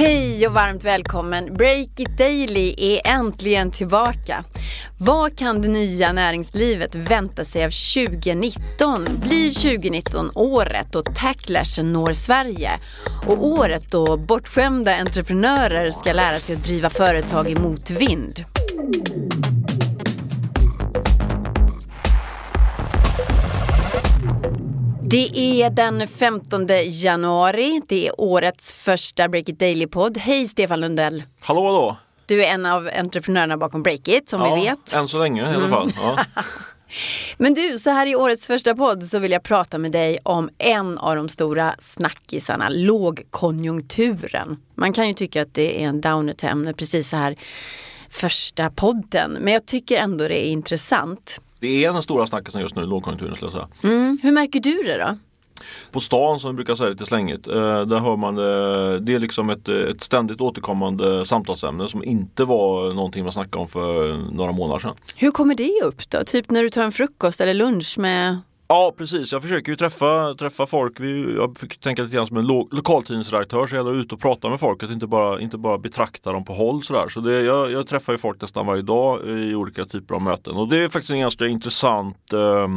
Hej och varmt välkommen! Break It Daily är äntligen tillbaka. Vad kan det nya näringslivet vänta sig av 2019? Blir 2019 året då tacklashen når Sverige? Och året då bortskämda entreprenörer ska lära sig att driva företag i motvind? Det är den 15 januari. Det är årets första Breakit Daily-podd. Hej Stefan Lundell! Hallå hallå! Du är en av entreprenörerna bakom Breakit som ja, vi vet. Än så länge i alla fall. Ja. Men du, så här i årets första podd så vill jag prata med dig om en av de stora snackisarna, lågkonjunkturen. Man kan ju tycka att det är en downer-ämne precis så här första podden, men jag tycker ändå det är intressant. Det är den stora snackisen just nu, lågkonjunkturen skulle jag säga. Mm. Hur märker du det då? På stan som vi brukar säga lite slängigt, eh, där hör man det, det är liksom ett, ett ständigt återkommande samtalsämne som inte var någonting man snackade om för några månader sedan. Hur kommer det upp då? Typ när du tar en frukost eller lunch med Ja precis, jag försöker ju träffa, träffa folk. Vi, jag fick tänka lite grann som en lo, lokaltidningsredaktör så jag är ute och pratar med folk. Att inte bara, inte bara betrakta dem på håll sådär. Så det, jag, jag träffar ju folk nästan varje dag i olika typer av möten. Och det är faktiskt en ganska intressant eh,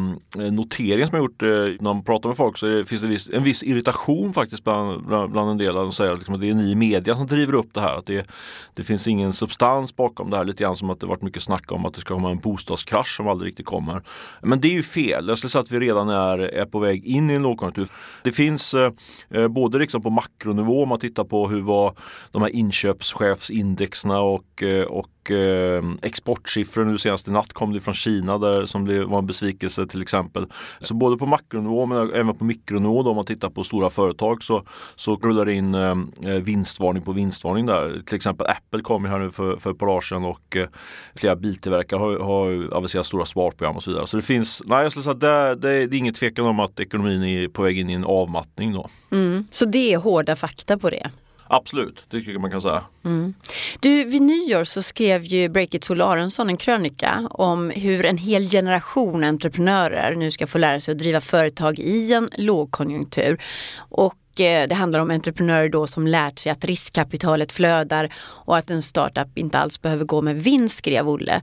notering som jag gjort. Eh, när man pratar med folk så det, finns det viss, en viss irritation faktiskt bland, bland, bland en del. De säger liksom att det är ni i media som driver upp det här. Att det, det finns ingen substans bakom det här. Lite grann som att det varit mycket snack om att det ska komma en bostadskrasch som aldrig riktigt kommer. Men det är ju fel. Jag skulle säga att vi redan är, är på väg in i en lågkonjunktur. Det finns eh, eh både liksom på makronivå om man tittar på hur var de här inköpschefsindexerna och, eh, och och eh, exportsiffror nu senast i natt kom det från Kina där, som blev, var en besvikelse till exempel. Så både på makronivå men även på mikronivå då, om man tittar på stora företag så, så rullar det in eh, vinstvarning på vinstvarning där. Till exempel Apple kom ju här nu för, för ett par dagar sedan och eh, flera biltillverkare har, har aviserat stora sparprogram och så vidare. Så det finns, nej jag skulle säga det, det, det är inget tvekan om att ekonomin är på väg in i en avmattning då. Mm. Så det är hårda fakta på det? Absolut, det tycker jag man kan säga. Mm. Du, vid nyår så skrev ju Breakit Sol Aronsson en krönika om hur en hel generation entreprenörer nu ska få lära sig att driva företag i en lågkonjunktur. Och eh, det handlar om entreprenörer då som lärt sig att riskkapitalet flödar och att en startup inte alls behöver gå med vinst, skrev Olle.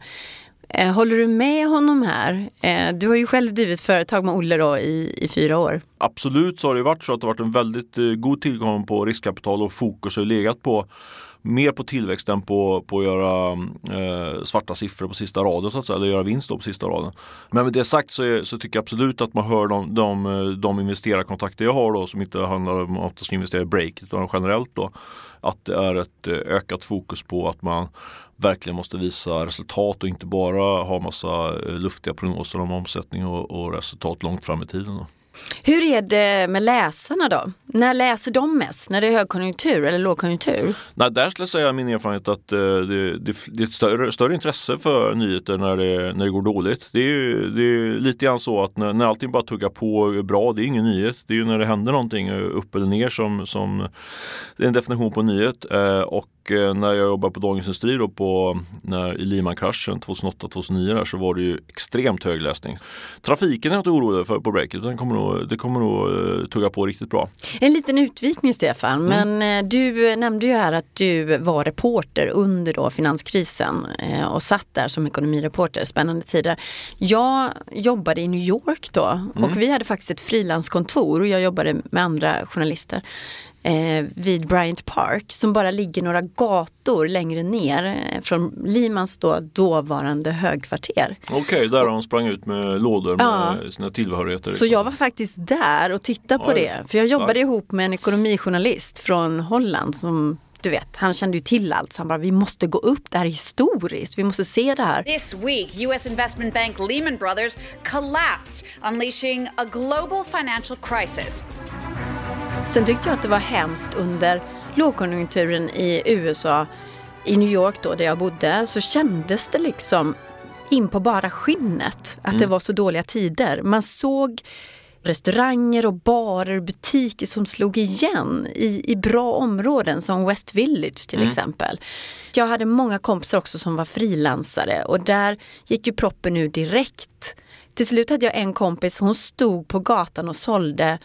Eh, håller du med honom här? Eh, du har ju själv drivit företag med Olle då i, i fyra år. Absolut så har det varit så att det varit en väldigt eh, god tillgång på riskkapital och fokus har legat på mer på tillväxt än på, på att göra eh, svarta siffror på sista raden så att säga, eller göra vinst på sista raden. Men med det sagt så, är, så tycker jag absolut att man hör de, de, de investerarkontakter jag har då som inte handlar om att ska investera i break utan generellt då att det är ett eh, ökat fokus på att man verkligen måste visa resultat och inte bara ha massa eh, luftiga prognoser om omsättning och, och resultat långt fram i tiden. Då. Hur är det med läsarna då? När läser de mest? När det är högkonjunktur eller lågkonjunktur? Nej, där skulle jag säga min erfarenhet att eh, det, det, det, är ett större, större intresse för nyheter när det, när det går dåligt. Det är, ju, det är lite grann så att när, när allting bara tuggar på bra, det är ingen nyhet. Det är ju när det händer någonting eh, upp eller ner som, som det är en definition på en nyhet. Eh, och när jag jobbade på Dagens Industri då på, när, i Lehman-kraschen 2008-2009 så var det ju extremt hög läsning. Trafiken är jag inte orolig för på breaket. Den kommer nog, det kommer nog uh, tugga på riktigt bra. En liten utvikning Stefan, mm. men uh, du nämnde ju här att du var reporter under då finanskrisen och satt där som ekonomireporter, spännande tider. Jag jobbade i New York då mm. och vi hade faktiskt ett frilanskontor och jag jobbade med andra journalister eh, vid Bryant Park som bara ligger några gator längre ner eh, från Limans då, dåvarande högkvarter. Okej, okay, där de sprang ut med lådor med ja. sina tillhörigheter. Så jag var faktiskt där och tittade på Oj. det. För jag jobbade Tack. ihop med en ekonomijournalist från Holland som du vet, han kände ju till allt. Så han bara, vi måste gå upp, det här är historiskt, vi måste se det här. This week, US investment bank Lehman Brothers collapsed, unleashing a global financial crisis. Sen tyckte jag att det var hemskt under lågkonjunkturen i USA, i New York då där jag bodde, så kändes det liksom in på bara skinnet att mm. det var så dåliga tider. Man såg restauranger och barer och butiker som slog igen i, i bra områden som West Village till mm. exempel. Jag hade många kompisar också som var frilansare och där gick ju proppen ur direkt. Till slut hade jag en kompis, hon stod på gatan och sålde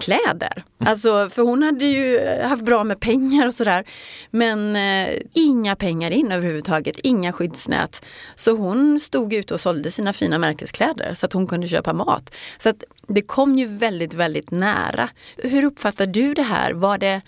kläder. Alltså, för hon hade ju eh, haft bra med pengar och sådär. Men eh, inga pengar in överhuvudtaget, inga skyddsnät. Så hon stod ute och sålde sina fina märkeskläder så att hon kunde köpa mat. Så att det kom ju väldigt, väldigt nära. Hur uppfattar du det här? Var det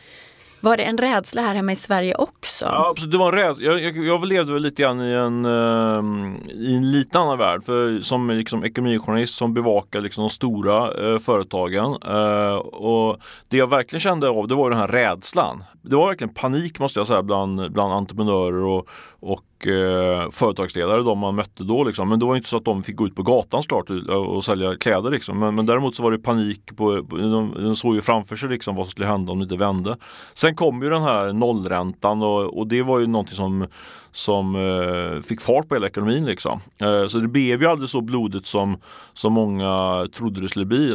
var det en rädsla här hemma i Sverige också? Ja, absolut, det var en rädsla. Jag, jag, jag levde väl lite grann i en, eh, i en lite annan värld. För som liksom, ekonomijournalist som bevakar liksom, de stora eh, företagen. Eh, och Det jag verkligen kände av det var den här rädslan. Det var verkligen panik måste jag säga bland, bland entreprenörer och, och eh, företagsledare de man mötte då. Liksom. Men det var inte så att de fick gå ut på gatan såklart och, och sälja kläder. Liksom. Men, men däremot så var det panik. På, på, de, de såg ju framför sig liksom vad som skulle hända om det inte vände. Sen kom ju den här nollräntan och, och det var ju någonting som som eh, fick fart på hela ekonomin. Liksom. Eh, så det blev ju aldrig så blodigt som, som många trodde det skulle bli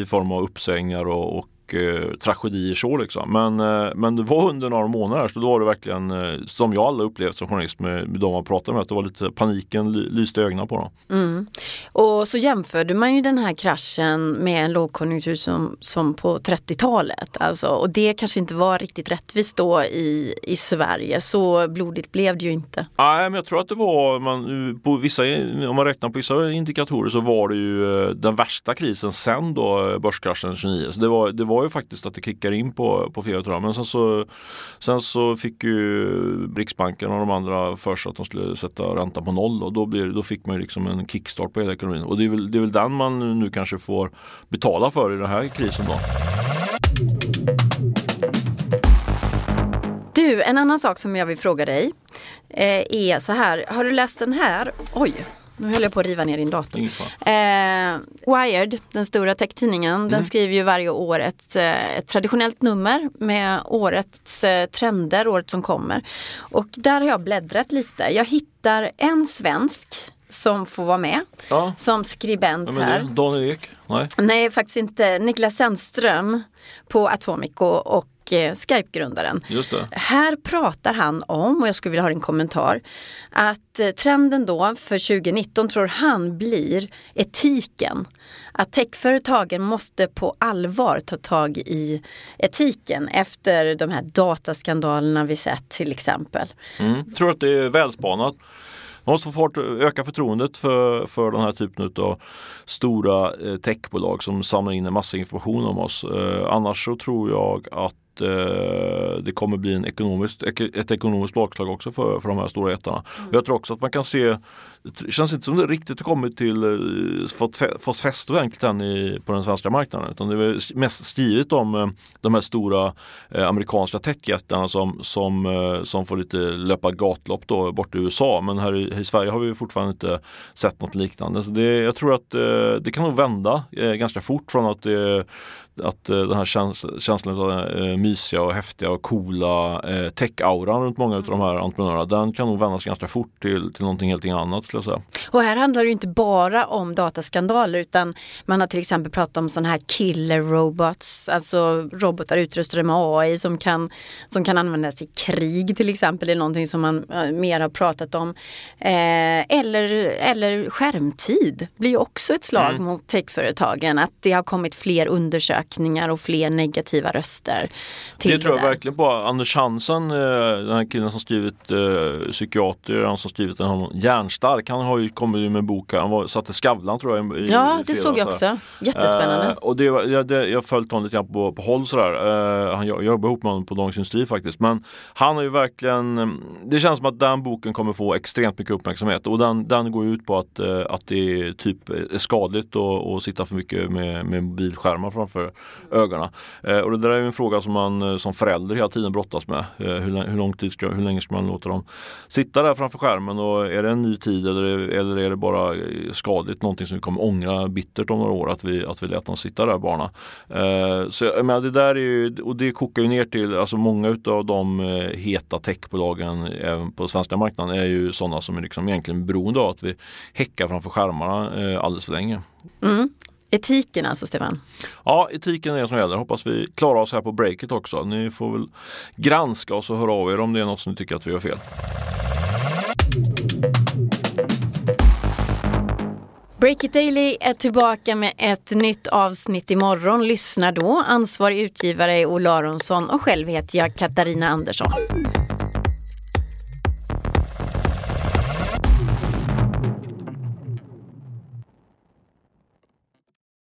i form av uppsägningar och, och eh, tragedier så liksom. Men, eh, men det var under några månader så då var det verkligen eh, som jag aldrig upplevt som journalist med, med de man pratade med. Att det var lite paniken lyste ögonen på dem. Mm. Och så jämförde man ju den här kraschen med en lågkonjunktur som, som på 30-talet. Alltså, och det kanske inte var riktigt rättvist då i, i Sverige. Så blodigt blev det ju inte. Nej, men jag tror att det var, man, på vissa, om man räknar på vissa indikatorer så var det ju den värsta krisen sen då börskraschen 29. Så det var, det var var ju faktiskt att det kickade in på, på flera Men sen så, sen så fick ju Riksbanken och de andra för sig att de skulle sätta räntan på noll och då, blir, då fick man ju liksom en kickstart på hela ekonomin. Och det är, väl, det är väl den man nu kanske får betala för i den här krisen då. Du, en annan sak som jag vill fråga dig eh, är så här, har du läst den här? Oj, nu höll jag på att riva ner din dator. Eh, Wired, den stora techtidningen, mm. den skriver ju varje år ett, eh, ett traditionellt nummer med årets eh, trender, året som kommer. Och där har jag bläddrat lite. Jag hittar en svensk som får vara med ja. som skribent ja, här. Daniel Ek? Nej. Nej, faktiskt inte. Niklas Zennström på Atomico och Eh, Skype-grundaren. Här pratar han om, och jag skulle vilja ha en kommentar, att eh, trenden då för 2019 tror han blir etiken. Att techföretagen måste på allvar ta tag i etiken efter de här dataskandalerna vi sett till exempel. Mm. Jag tror att det är välspanat. Man måste få fart, öka förtroendet för, för den här typen av stora eh, techbolag som samlar in en massa information om oss. Eh, annars så tror jag att eh, det kommer bli en ekonomiskt, ett ekonomiskt bakslag också för, för de här stora jättarna. Mm. Jag tror också att man kan se det känns inte som det riktigt har kommit till, eh, fått, fått fäste ordentligt än i, på den svenska marknaden. Utan det är mest skrivet om eh, de här stora eh, amerikanska techjättarna som, som, som får lite löpa gatlopp då bort i USA. Men här i, i, Sverige har vi fortfarande inte sett något liknande. Så det, jag tror att det kan nog vända ganska fort från att det, att den här käns känslan av eh, mysiga och häftiga och coola eh, tech-auran runt många av de här entreprenörerna den kan nog vändas ganska fort till, till någonting helt annat. Skulle jag säga. Och här handlar det inte bara om dataskandaler utan man har till exempel pratat om sådana här killer robots, alltså robotar utrustade med AI som kan, som kan användas i krig till exempel. Det är någonting som man mer har pratat om. Eh, eller, eller skärmtid blir ju också ett slag mm. mot techföretagen. Att det har kommit fler undersökningar och fler negativa röster. Till det tror jag det verkligen på. Anders Hansen, eh, den här killen som skrivit eh, psykiater, han som skrivit den här Järnstark, han har ju kommit med en bok, han var, satte Skavlan tror jag. I, ja, det såg jag också. Jättespännande. Eh, och det, jag, det, jag följt honom lite grann på, på håll sådär. Eh, han jag, jobbar ihop med honom på Dagens Industri faktiskt. Men han har ju verkligen, det känns som att den boken kommer få extremt mycket uppmärksamhet och den, den går ut på att, eh, att det är typ är skadligt att sitta för mycket med, med mobilskärmar framför ögonen. Eh, och det där är en fråga som man eh, som förälder hela tiden brottas med. Eh, hur, hur, lång tid ska, hur länge ska man låta dem sitta där framför skärmen och är det en ny tid eller, eller är det bara skadligt, någonting som vi kommer ångra bittert om några år att vi, att vi lät dem sitta där barna. så jag menar, det där är ju, och det kokar ju ner till, alltså många utav de heta techbolagen även på svenska marknaden är ju sådana som är liksom egentligen beroende av att vi häckar framför skärmarna alldeles för länge. Mm. Etiken alltså Stefan? Ja, etiken är det som gäller. Hoppas vi klarar oss här på breaket också. Ni får väl granska oss och höra av er om det är något som ni tycker att vi gör fel. Break It Daily är tillbaka med ett nytt avsnitt imorgon. Lyssna då. Ansvarig utgivare är Ola Aronsson och själv heter jag Katarina Andersson.